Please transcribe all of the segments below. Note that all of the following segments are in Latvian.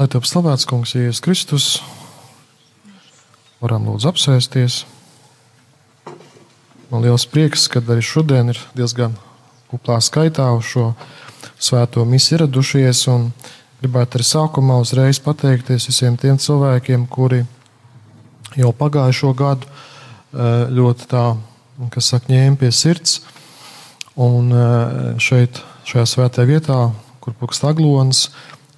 Lai tev slavēts, kungs, Jēzus Kristus, varam lūdzu apsēsties. Man liels prieks, ka arī šodien ir diezgan kuplā skaitā uz šo svēto misiju ieradušies. Gribētu arī sākumā uzreiz pateikties visiem tiem cilvēkiem, kuri jau pagājušo gadu eh, ļoti tā, kas saka, ņēma pie sirds. Un eh, šeit, šajā svētajā vietā, kur pukst aglonas,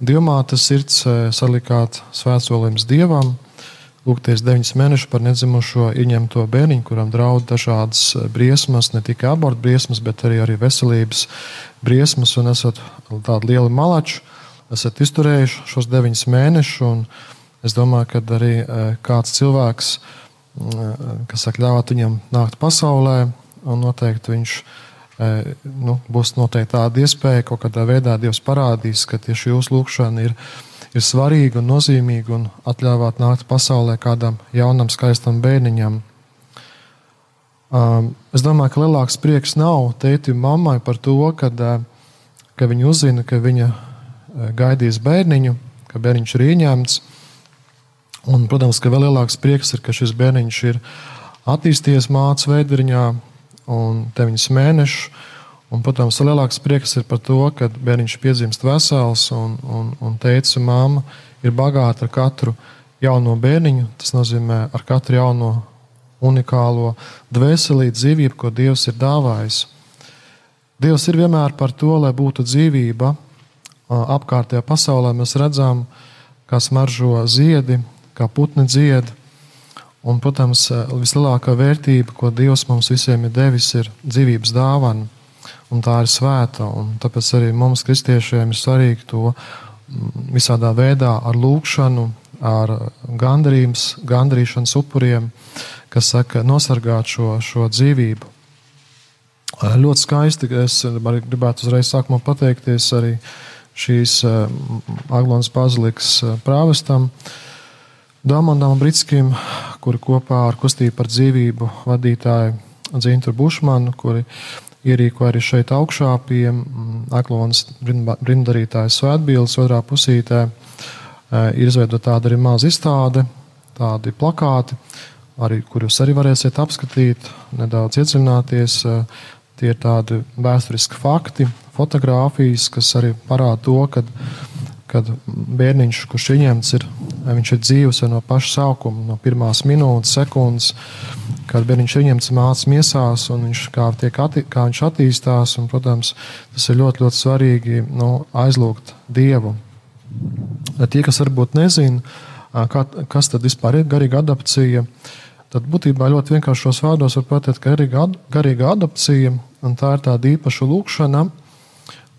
Dievmātes sirds eh, salikāt svētsolījums Dievam, lūgties deviņus mēnešus par nedzimušo ieņemto bērniņu, kuram draud dažādas eh, briesmas, ne tikai abortu briesmas, bet arī, arī veselības briesmas, un esat tādi lieli malači, esat izturējuši šos deviņus mēnešus. Es domāju, ka arī eh, kāds cilvēks, kas saka, ļāvāt viņam nākt pasaulē, un noteikti viņš ir nu, būs noteikti tāda iespēja, kaut kādā veidā Dievs parādīs, ka tieši jūsu lūgšana ir, ir svarīga un nozīmīga un atļāvāt nākt pasaulē kādam jaunam, skaistam bērniņam. Um, es domāju, ka lielāks prieks nav tētim un mammai par to, kad, ka viņi uzzina, ka viņa gaidīs bērniņu, ka bērniņš ir ieņemts. Un, protams, ka vēl lielāks prieks ir, ka šis bērniņš ir attīstījies mācību veidriņā, un 9 mēnešus. Un, protams, lielāks prieks ir par to, ka bērniņš piedzimst vesels un, un, un teica, māma ir bagāta ar katru jauno bērniņu. Tas nozīmē ar katru jauno unikālo dvēselītu dzīvību, ko Dievs ir dāvājis. Dievs ir vienmēr par to, lai būtu dzīvība. Apkārtējā pasaulē mēs redzam, kā smaržo ziedi, kā putni dziedi. Un, protams, vislielākā vērtība, ko Dievs mums visiem ir devis, ir dzīvības dāvana. Un tā ir svēta. Tāpēc arī mums, kristiešiem, ir svarīgi to mm, visādā veidā ar lūgšanu, ar gandrīšanas upuriem, kas saka, nosargāt šo, šo dzīvību. Ļoti skaisti. Es gribētu uzreiz sākumā pateikties arī šīs Aglonas bazilikas prāvestam. Uh, Dāmandam Britskim, kuri kopā ar kustību par dzīvību vadītāju Dzintu Bušmanu, kuri ierīko arī šeit augšā pie mm, Aklonas brindarītājas svētbildes otrā pusītē. E, ir izveidota tāda arī maza izstāde, tādi plakāti, arī, kurus arī varēsiet apskatīt, nedaudz iedziļināties. E, tie ir tādi vēsturiski fakti, fotografijas, kas arī parāda to, ka kad bērniņš, kurš ieņemts, ir, viņš ir dzīves no paša sākuma, no pirmās minūtes, sekundes, kad bērniņš ir ieņemts mācības miesās un viņš kā, atti, kā viņš attīstās. Un, protams, tas ir ļoti, ļoti svarīgi nu, aizlūgt Dievu. Tie, kas varbūt nezina, kā, kas tad vispār ir garīga adaptācija, tad būtībā ļoti vienkāršos vārdos var pateikt, ka garīga adaptācija tā ir tāda īpaša lūkšana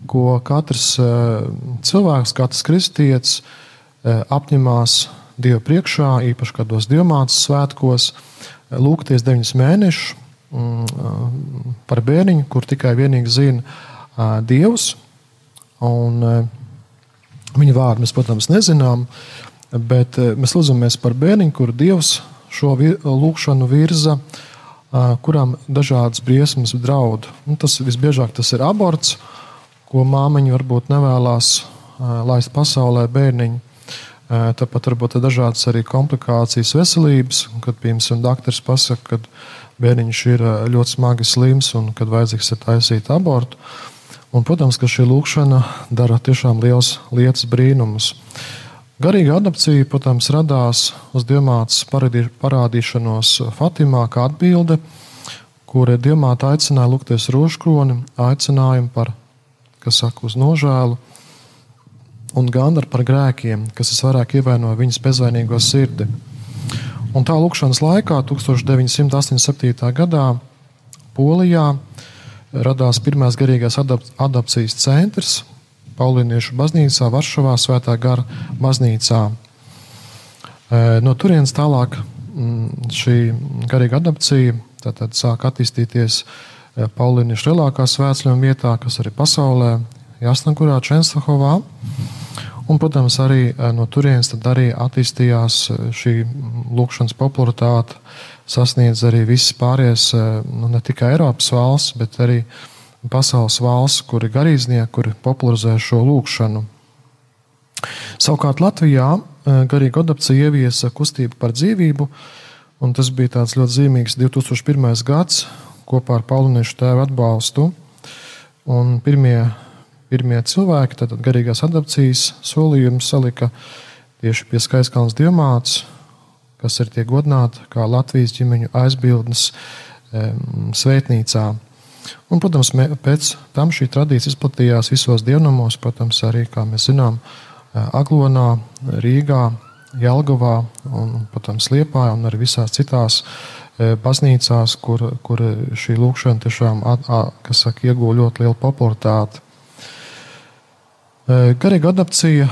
ko katrs eh, cilvēks, katrs kristietis eh, apņemās Dieva priekšā, īpaši kādos diamāts svētkos, eh, lūgties deviņus mēnešus mm, par bērniņu, kur tikai vienīgi zina Dievs. Un, viņa vārdu mēs, protams, nezinām, bet mēs lūdzamies par bērniņu, kur Dievs šo lūgšanu virza, kuram dažādas briesmas draud. Un tas visbiežāk tas ir aborts ko māmiņa varbūt nevēlas laist pasaulē bērniņu. Tāpat varbūt ir dažādas arī komplikācijas veselības, kad, piemēram, doktors pasaka, ka bērniņš ir ļoti smagi slims un kad vajadzīgs ir taisīt abortu. Un, protams, ka šī lūkšana dara tiešām liels lietas brīnumus. Garīga adaptācija, protams, radās uz diamātas parādīšanos Fatimā kā atbilde, kura diamāta aicināja lūgties rožkroni, aicinājumu par kas saka uz nožēlu, un gan par grēkiem, kas visvairāk ievainoja viņas bezvainīgo sirdi. Un tā lūkšanas laikā, 1987. gadā, Polijā radās pirmās garīgās adaptācijas centrs Paulīniešu baznīcā, Varšavā, Svētā gara baznīcā. E, no turienes tālāk mm, šī garīga adaptācija sāk attīstīties Paulīniešu lielākā svētceļojuma vietā, kas arī pasaulē, Jasnagurā, Čenstahovā. Un, protams, arī eh, no turienes arī attīstījās eh, šī lūkšanas popularitāte, sasniedz arī visas pārējās, nu, ne tikai Eiropas valsts, bet arī pasaules valsts, kuri garīdznieki, kuri popularizē šo lūkšanu. Savukārt Latvijā garīga adapcija ieviesa kustību par dzīvību, un tas bija tāds ļoti zīmīgs 2001. gads kopā ar Pauluniešu tēvu atbalstu. Un pirmie, pirmie cilvēki, tad garīgās adapcijas solījumus salika tieši pie Skaiskalnas diamāts, kas ir tiek godināti kā Latvijas ģimeņu aizbildnes um, svētnīcā. Un, protams, mē, pēc tam šī tradīcija izplatījās visos dievnamos, protams, arī, kā mēs zinām, Aglonā, Rīgā, Jelgavā un, protams, Liepā un arī visās citās baznīcās, kur, kur šī lūkšana tiešām saka, iegūta ļoti lielu popularitāti. Garīga adapcija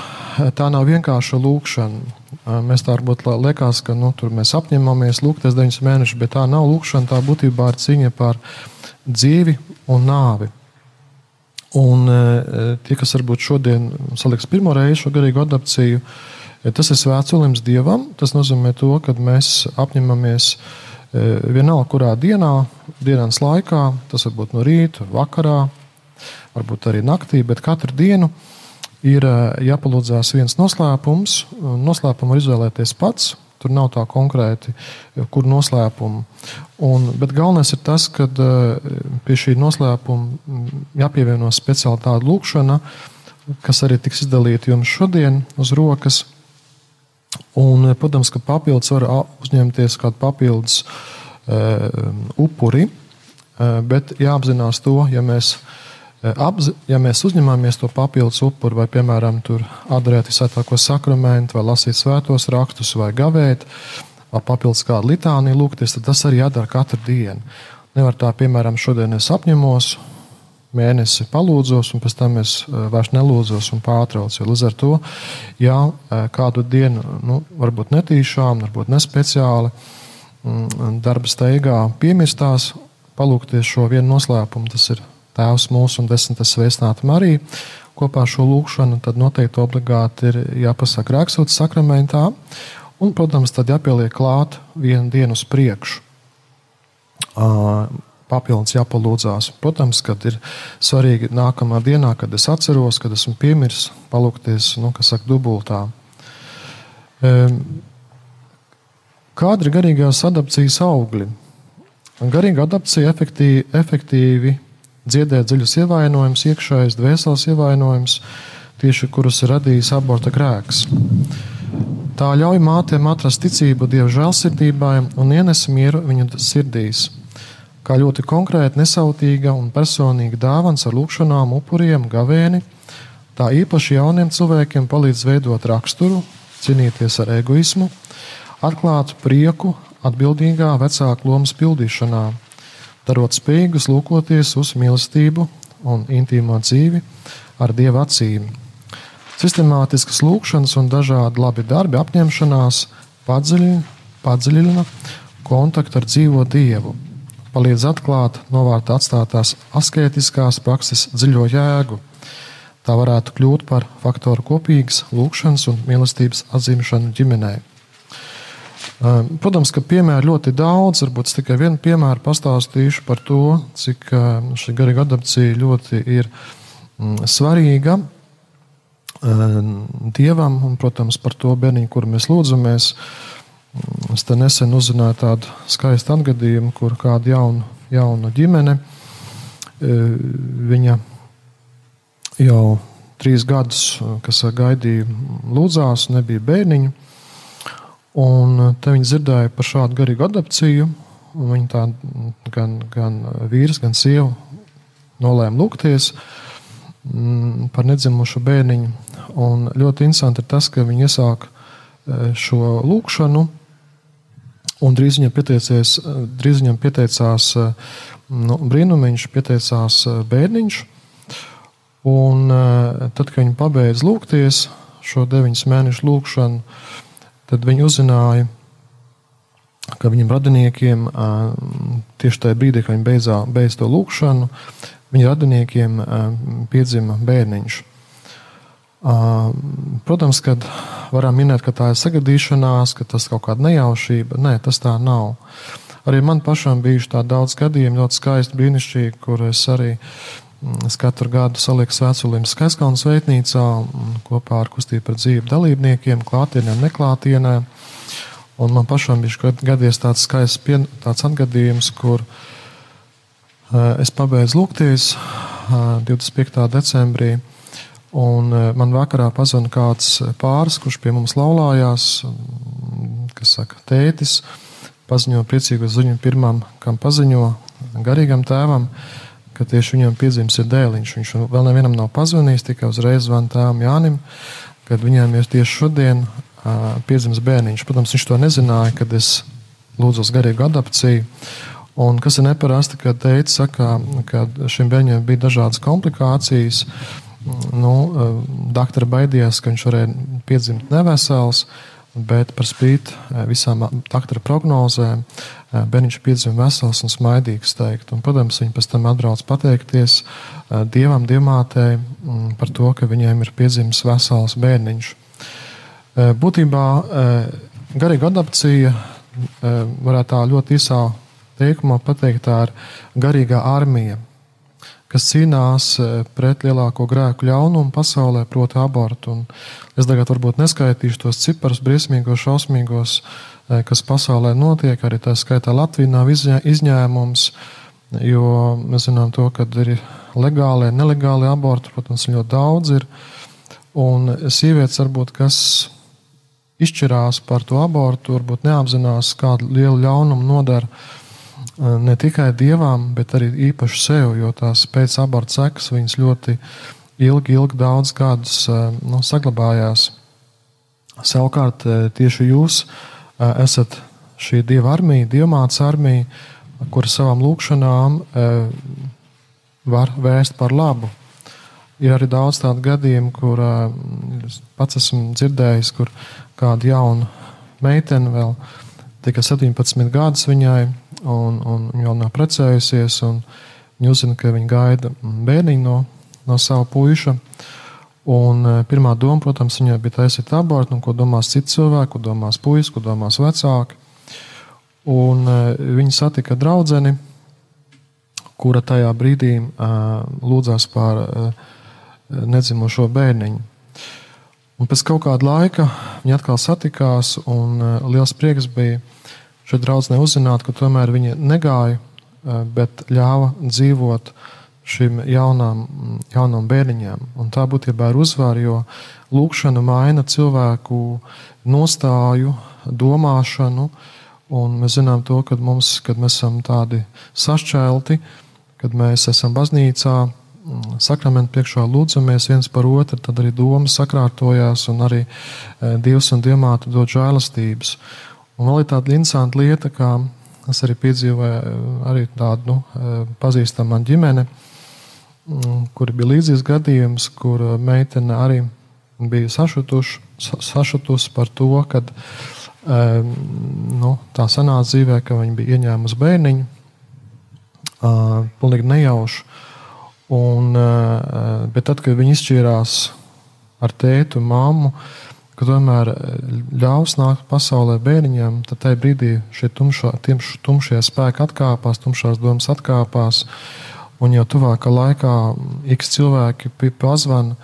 tā nav vienkārša lūkšana. Mēs tā varbūt liekas, ka nu, tur mēs apņemamies lūgties 9 mēnešus, bet tā nav lūkšana. Tā būtībā ir cīņa par dzīvi un nāvi. Un tie, kas varbūt šodien saliks pirmo reizi šo garīgu adapciju, tas ir svētceļums dievam. Tas nozīmē to, ka mēs apņemamies vienalga, kurā dienā, dienas laikā, tas var būt no rīta, vakarā, varbūt arī naktī, bet katru dienu ir jāpalūdzās viens noslēpums. Noslēpumu var izvēlēties pats. Tur nav tā konkrēti, kur noslēpumu. Un, bet galvenais ir tas, ka pie šī noslēpuma jāpievieno speciāli tāda lūkšana, kas arī tiks izdalīta jums šodien uz rokas. Un, protams, ka papildus var uzņemties kādu papildus uh, upuri, uh, bet jāapzinās to, ja mēs Apzi, ja mēs uzņemamies to papildus upuri, vai, piemēram, atdarīt visātāko sakramentu, vai lasīt svētos rakstus, vai gavēt, vai papildus kādu litāniju lūgties, tad tas arī jādara katru dienu. Nevar tā, piemēram, šodien es apņemos, mēnesi palūdzos, un pēc tam es vairs nelūdzos un pārtraucu. Līdz ar to, ja kādu dienu, nu, varbūt netīšām, varbūt nespeciāli, mm, darba steigā piemistās, palūgties šo vienu noslēpumu, tas ir Tēvs mūsu un desmitas sveicināta Marija. Kopā ar šo lūkšanu tad noteikti obligāti ir jāpasaka rakstīts sakramentā, un, protams, tad jāpieliek klāt vienu dienu uz priekšu. Papildus jāpalūdzās. Protams, kad ir svarīgi nākamā dienā, kad es atceros, kad esmu piemirsis, palūkties, nu, kas saka, dubultā. Kāda ir garīgās adapcijas augļi? Garīga adapcija efektīvi, efektīvi dziedēt dziļus ievainojumus, iekšējais dvēseles ievainojums, tieši kurus ir radījis aborta grēks. Tā ļauj mātēm atrast ticību Dieva žēlsirdībai un ienes mieru viņu sirdīs. Kā ļoti konkrēta, nesautīga un personīga dāvana ar lūgšanām, upuriem, gavēni, tā īpaši jauniem cilvēkiem palīdz veidot raksturu, cīnīties ar egoismu, atklāt prieku atbildīgā vecāka lomas pildīšanā darot spējīgus lūkoties uz mīlestību un intīmo dzīvi ar dieva acīm. Sistemātiskas lūkšanas un dažādi labi darbi apņemšanās padziļina, padziļina kontaktu ar dzīvo dievu, palīdz atklāt novārtā atstātās asketiskās prakses dziļo jēgu. Tā varētu kļūt par faktoru kopīgas lūkšanas un mīlestības atzīšanu ģimenei. Ehm, protams, ka piemēru ļoti daudz. Varbūt es tikai vienu piemēru pastāstīšu par to, cik ehm, šī garīga adaptācija ļoti ir mm, svarīga ehm, dievam un, protams, par to bērniņu, kuru mēs lūdzamies. Mm, es te nesen uzzināju tādu skaistu atgadījumu, kur kāda jauna, jauna ģimene, viņa jau trīs gadus, kas gaidīja, lūdzās, nebija bērniņu. Un te viņi dzirdēja par šādu garīgu adaptāciju. Viņi tā gan, gan vīrs, gan sieva nolēma lūgties mm, par nedzimušu bērniņu. Un ļoti interesanti ir tas, ka viņi iesāk eh, šo lūgšanu, un drīz viņam, drīz viņam pieteicās nu, brīnumiņš, pieteicās bērniņš. Un tad, kad viņi pabeidz lūgties šo deviņu mēnešu lūgšanu, tad viņi uzzināja, ka viņiem radiniekiem tieši tajā brīdī, kad viņi beidzā, beidz to lūkšanu, viņa radiniekiem piedzima bērniņš. Protams, ka varam minēt, ka tā ir sagadīšanās, ka tas kaut kāda nejaušība. Nē, tas tā nav. Arī man pašam bijuši tādi daudz gadījumi, ļoti skaisti, brīnišķīgi, kur es arī Es katru gadu salieku svētceļiem Skaiskalnu sveitnīcā kopā ar kustību par dzīvi dalībniekiem, klātienē, neklātienē. Un man pašam bija gadies tāds skaists pien, tāds atgadījums, kur es pabeidzu lūgties uh, 25. decembrī. Un uh, man vakarā pazvanīja kāds pāris, kurš pie mums laulājās, kas saka, tētis, paziņo priecīgu ziņu pirmam, kam paziņo garīgam tēvam. Uh, ka tieši viņam piedzimis ir dēliņš. Viņš vēl nevienam nav pazvanījis, tikai uzreiz zvanīja tēvam Jānim, kad viņam ir tieši šodien uh, piedzimis bērniņš. Protams, viņš to nezināja, kad es lūdzu uz garīgu adaptāciju. Un kas ir neparasti, kad teica, saka, ka šim bērnam bija dažādas komplikācijas. Nu, doktori baidījās, ka viņš varēja piedzimt nevesels. Bet par spīti eh, visām doktora prognozēm, eh, bērniņš piedzima vesels un smaidīgs. Teikt. Un, protams, viņi pēc tam atbrauc pateikties eh, dievam, dievmātei mm, par to, ka viņiem ir piedzimis vesels bērniņš. Būtībā garīga adaptācija varētu tā ļoti īsā teikumā pateikt, tā ir garīgā armija kas cīnās e, pret lielāko grēku ļaunumu pasaulē, proti, abortu. Un es tagad varbūt neskaitīšu tos ciparus, briesmīgos, šausmīgos, e, kas pasaulē notiek. Arī tā skaitā Latvijā nav izņēmums, jo mēs zinām to, ka ir legāli, nelegāli aborti, protams, ļoti daudz ir. Un sievietes varbūt, kas izšķirās par to abortu, varbūt neapzinās, kādu lielu ļaunumu nodara ne tikai dievām, bet arī īpaši sev, jo tās pēc aborta sekas viņas ļoti ilgi, ilgi daudz gadus nu, saglabājās. Savukārt tieši jūs esat šī dieva armija, dievmātes armija, kur savām lūkšanām var vērst par labu. Ir arī daudz tādu gadījumu, kur pats esmu dzirdējis, kur kāda jauna meitene vēl tika 17 gadus viņai un, un viņa vēl nav precējusies. Viņa uzzina, ka viņa gaida bērniņu no, no sava puika. Un e, pirmā doma, protams, viņai bija taisīt abortu, ko domās citi cilvēki, ko domās puisis, ko domās vecāki. Un e, viņa satika draudzeni, kura tajā brīdī uh, lūdzās par nedzimušo bērniņu. Un pēc kaut kāda laika viņi atkal satikās, un liels prieks bija šai draudzenei uzzināt, ka tomēr viņa negāja, eh, bet ļāva dzīvot šim jaunām, jaunām bērniņām. Un tā būtībā ir uzvara, jo lūkšana maina cilvēku nostāju, domāšanu. Un mēs zinām to, ka mums, kad mēs esam tādi sašķelti, kad mēs esam baznīcā, mm, sakramentu priekšā lūdzamies viens par otru, tad arī domas sakārtojās un arī eh, Dievs un Dievmāte dod žēlastības. Un vēl ir tāda interesanta lieta, kā es arī piedzīvoju, eh, arī tādu nu, eh, pazīstamu ģimeni, mm, kur bija līdzīgs gadījums, kur eh, meitene arī bija sašutuši, sašutusi par to, ka nu, tā sanāca dzīvē, ka viņa bija ieņēmusi bērniņu, pilnīgi nejauši. Un, bet tad, kad viņi izšķīrās ar tēti un māmu, ka tomēr eh, ļaus nākt pasaulē bērniņam, tad tajā brīdī šie tumšā, tumšie spēki atkāpās, tumšās domas atkāpās. Un jau tuvākā laikā x cilvēki pazvana,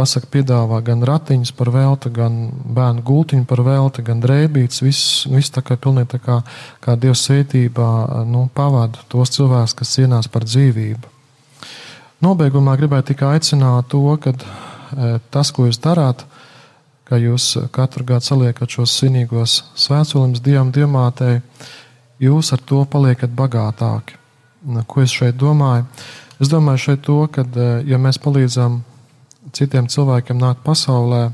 pasaka, piedāvā gan ratiņus par velti, gan bērnu gultiņu par velti, gan drēbītes. Viss, viss tā kā pilnīgi tā kā, kā Dieva svētībā nu, pavada tos cilvēkus, kas cīnās par dzīvību. Nobeigumā gribētu tikai aicināt to, ka eh, tas, ko jūs darāt, ka jūs katru gadu saliekat šos svinīgos svētceļus Dievam, Dievmātei, jūs ar to paliekat bagātāki. Ko es šeit domāju? Es domāju šeit to, ka, eh, ja mēs palīdzam citiem cilvēkiem nākt pasaulē,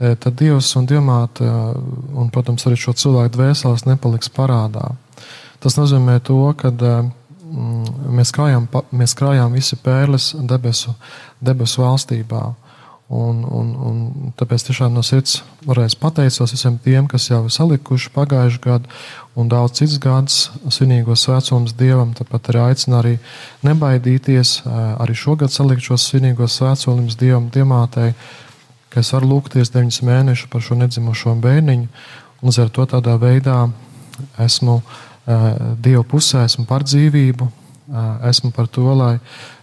eh, tad Dievs un Dievmāte, eh, un, protams, arī šo cilvēku dvēseles nepaliks parādā. Tas nozīmē to, ka mm, mēs krājām, mēs krājām visi pērles debesu, debesu valstībā. Un, un, un tāpēc tiešām no sirds varēs pateicos visiem tiem, kas jau ir salikuši pagājušajā gadā un daudz citus gadus svinīgos svētceļus dievam. Tāpat arī aicinu arī nebaidīties, arī šogad salikt šos svinīgos svētceļus dievam, diemātei, ka es varu lūgties deviņus mēnešus par šo nedzimušo bērniņu. Līdz ar to tādā veidā esmu Dieva pusē, esmu par dzīvību, esmu par to, lai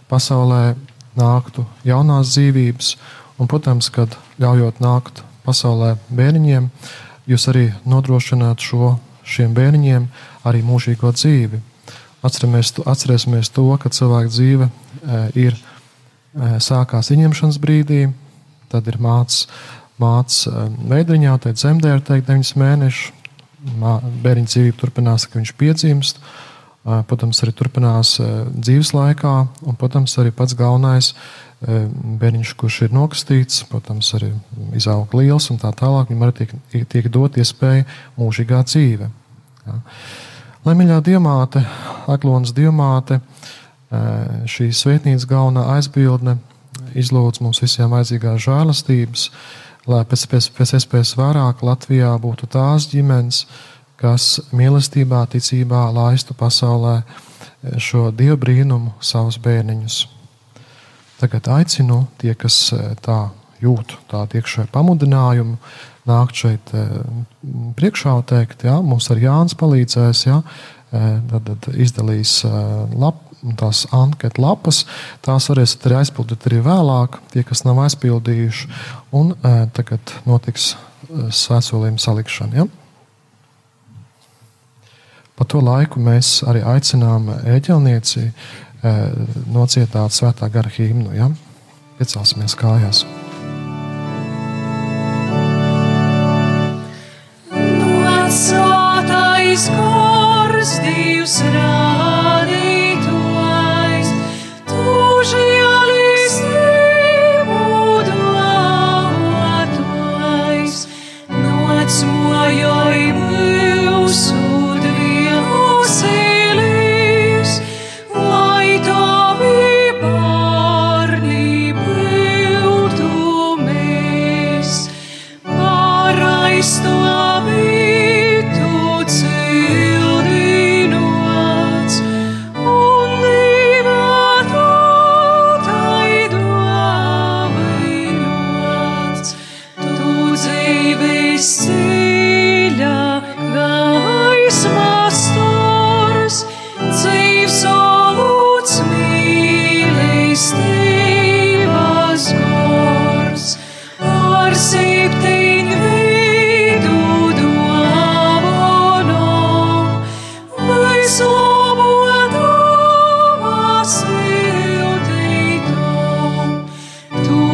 pasaulē nāktu jaunās dzīvības, un, protams, kad ļaujot nākt pasaulē bērniņiem, jūs arī nodrošināt šo, šiem bērniņiem arī mūžīgo dzīvi. Atceramies, atcerēsimies to, ka cilvēka dzīve ir sākās ieņemšanas brīdī, tad ir mācis māc veidriņā, tad zemdē ir teikt 9 mēnešu, bērniņa dzīvība turpinās, ka viņš piedzimst, protams, arī turpinās dzīves laikā, un, protams, arī pats galvenais bērniņš, kurš ir nokastīts, protams, arī izaug liels un tā tālāk, viņam arī tiek, tiek dot iespēja mūžīgā dzīve. Ja. Lemīļā diamāte, Aklonas diamāte, šī svētnīcas galvenā aizbildne izlūdz mums visiem vajadzīgās žēlastības, lai pēc, pēc, pēc iespējas vairāk Latvijā būtu tās ģimenes, kas mīlestībā, ticībā laistu pasaulē šo dievu brīnumu savus bērniņus. Tagad aicinu tie, kas eh, tā jūt tādu iekšēju pamudinājumu, nākt šeit eh, priekšā un teikt, jā, mums ar Jānis palīdzēs, eh, tad, tad izdalīs lap, tās anketu lapas. Tās varēsiet arī aizpildīt arī vēlāk, tie, kas nav aizpildījuši. Un tagad notiks svētsolījuma salikšana. Ja? Pa to laiku mēs arī aicinām ēģelnieci nocietāt svētā gara himnu. Ja? Piecelsimies kājās! Svētais gars, Dievs rādītājs,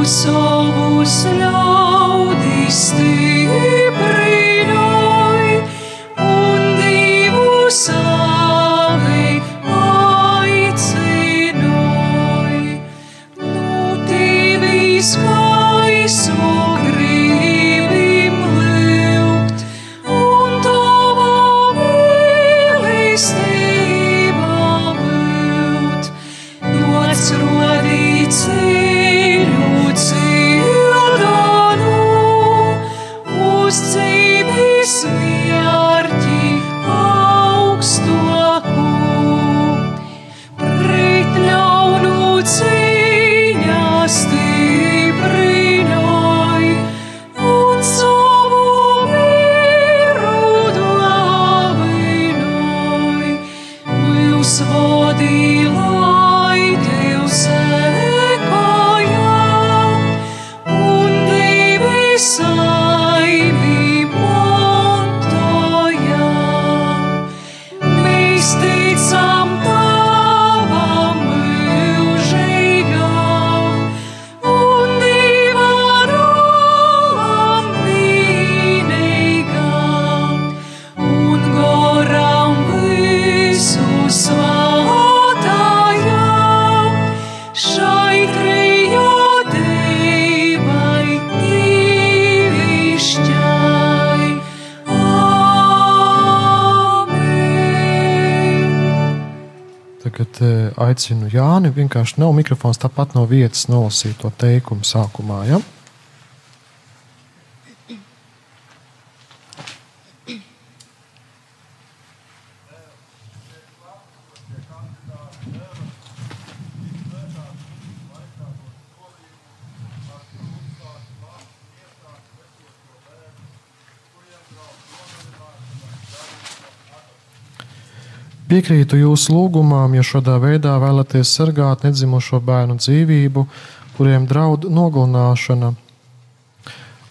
Tu savus ļaudis stiprināji Tagad eh, aicinu Jāni. Vienkārši nav mikrofons, tāpat no vietas nolasīt to teikumu sākumā. Ja? Piekrītu jūsu lūgumām, ja šādā veidā vēlaties sargāt nedzimušo bērnu dzīvību, kuriem draud nogalināšana,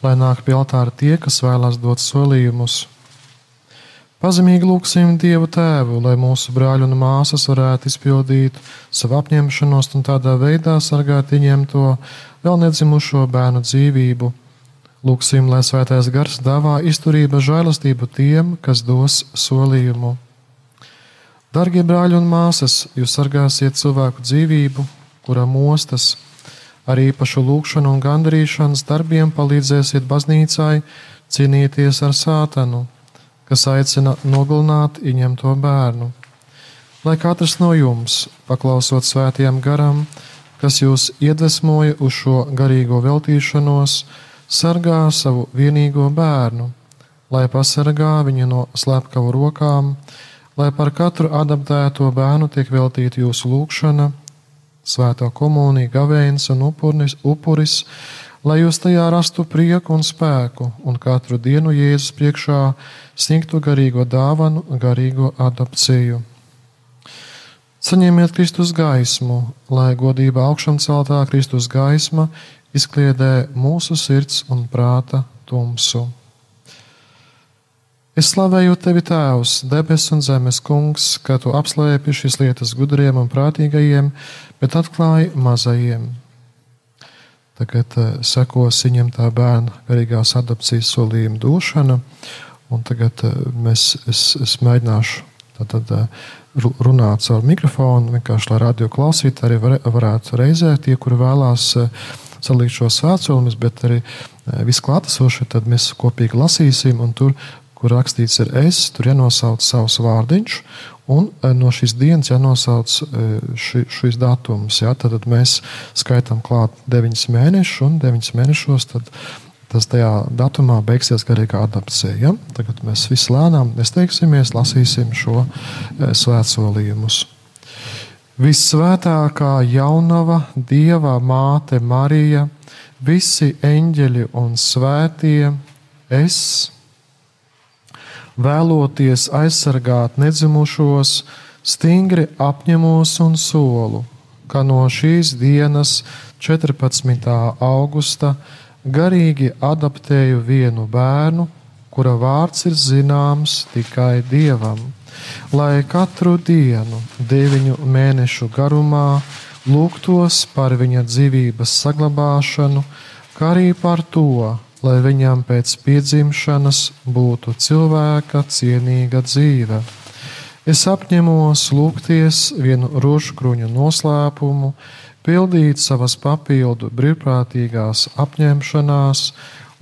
lai nāk pie altāra tie, kas vēlās dot solījumus. Pazemīgi lūgsim Dievu Tēvu, lai mūsu brāļi un māsas varētu izpildīt savu apņemšanos un tādā veidā sargāt viņiem to vēl nedzimušo bērnu dzīvību. Lūksim, lai svētais gars dāvā izturību, žēlastību tiem, kas dos solījumu. Darbie brāļi un māsas, jūs sargāsiet cilvēku dzīvību, kura mostas, ar īpašu lūgšanu un gandarīšanas darbiem palīdzēsiet baznīcai cīnīties ar sātanu, kas aicina nogalināt ieņemto bērnu. Lai katrs no jums, paklausot svētajam garam, kas jūs iedvesmoja uz šo garīgo veltīšanos, sargā savu vienīgo bērnu, lai pasargā viņu no slepkavu rokām, lai par katru adaptēto bērnu tiek veltīta jūsu lūgšana, svētā komunija, gavēns un upuris, upuris, lai jūs tajā rastu prieku un spēku, un katru dienu Jēzus priekšā sniegtu garīgo dāvanu, garīgo adopciju. Saņemiet Kristus gaismu, lai godība augšām celtā Kristus gaisma izkliedē mūsu sirds un prāta tumsu. Es slavēju tevi, Tēvs, debes un zemes kungs, ka tu apslēpi šīs lietas gudriem un prātīgajiem, bet atklāji mazajiem. Tagad uh, sekos viņam tā bērna garīgās adopcijas solījuma došana, un tagad uh, mēs, es, es mēģināšu tātad, uh, runāt caur mikrofonu, vienkārši lai radio klausītāji arī var, varētu reizē tie, kuri vēlās salikt šo svētceļus, bet arī visklātesošie, tad mēs kopīgi lasīsim, un tur kur rakstīts ir es, tur jānosauc savs vārdiņš, un e, no šīs dienas jānosauc e, ši, šis datums. Ja? Tad mēs skaitām klāt 9 mēnešus, un 9 mēnešos tad, tas tajā datumā beigsies garīgā adaptācija. Ja? Tagad mēs visi lēnām nesteigsimies, lasīsim šo e, svētsolījumus. Visvētākā jaunava, Dieva māte Marija, visi eņģeļi un svētie, es vēloties aizsargāt nedzimušos, stingri apņemos un solu, ka no šīs dienas, 14. augusta, garīgi adaptēju vienu bērnu, kura vārds ir zināms tikai dievam, lai katru dienu, deviņu mēnešu garumā, lūgtos par viņa dzīvības saglabāšanu, kā arī par to, lai viņam pēc piedzimšanas būtu cilvēka cienīga dzīve. Es apņemos lūgties vienu rožkruņu noslēpumu, pildīt savas papildu brīvprātīgās apņemšanās,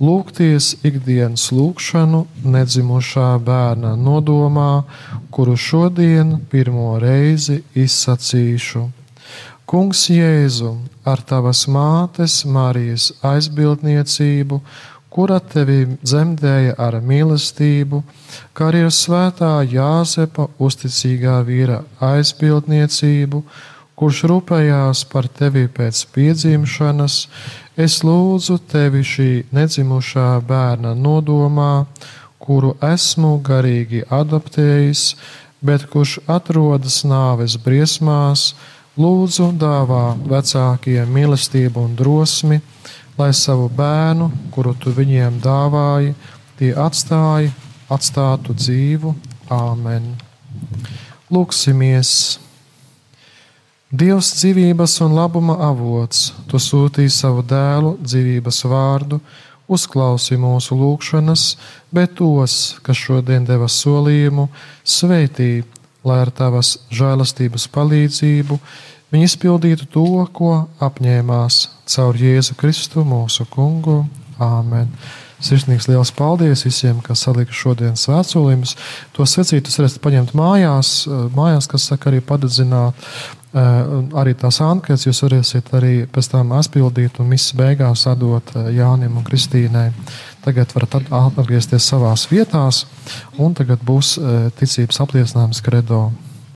lūgties ikdienas lūgšanu nedzimušā bērna nodomā, kuru šodien pirmo reizi izsacīšu. Kungs Jēzu, ar tavas mātes Marijas aizbildniecību, kura tevi dzemdēja ar mīlestību, kā arī ar svētā Jāzepa uzticīgā vīra aizbildniecību, kurš rūpējās par tevi pēc piedzimšanas, es lūdzu tevi šī nedzimušā bērna nodomā, kuru esmu garīgi adaptējis, bet kurš atrodas nāves briesmās, lūdzu dāvā vecākiem mīlestību un drosmi, lai savu bērnu, kuru tu viņiem dāvāji, tie atstāja, atstātu dzīvu. Āmen. Lūksimies! Dievs dzīvības un labuma avots, tu sūtīji savu dēlu dzīvības vārdu, uzklausi mūsu lūgšanas, bet tos, kas šodien deva solījumu, sveitī, lai ar tavas žēlastības palīdzību viņi izpildītu to, ko apņēmās caur Jēzu Kristu mūsu kungu. Āmen! Sirsnīgs liels paldies visiem, kas salika šodienas svētsolījumus. To secītus varēsiet paņemt mājās, mājās kas saka, arī padedzināt. Arī tās anketas jūs varēsiet arī pēc tam aizpildīt un misijas beigās atdot Jānim un Kristīnai. Tagad varat atgriezties savās vietās, un tagad būs ticības apliecinājums kredo.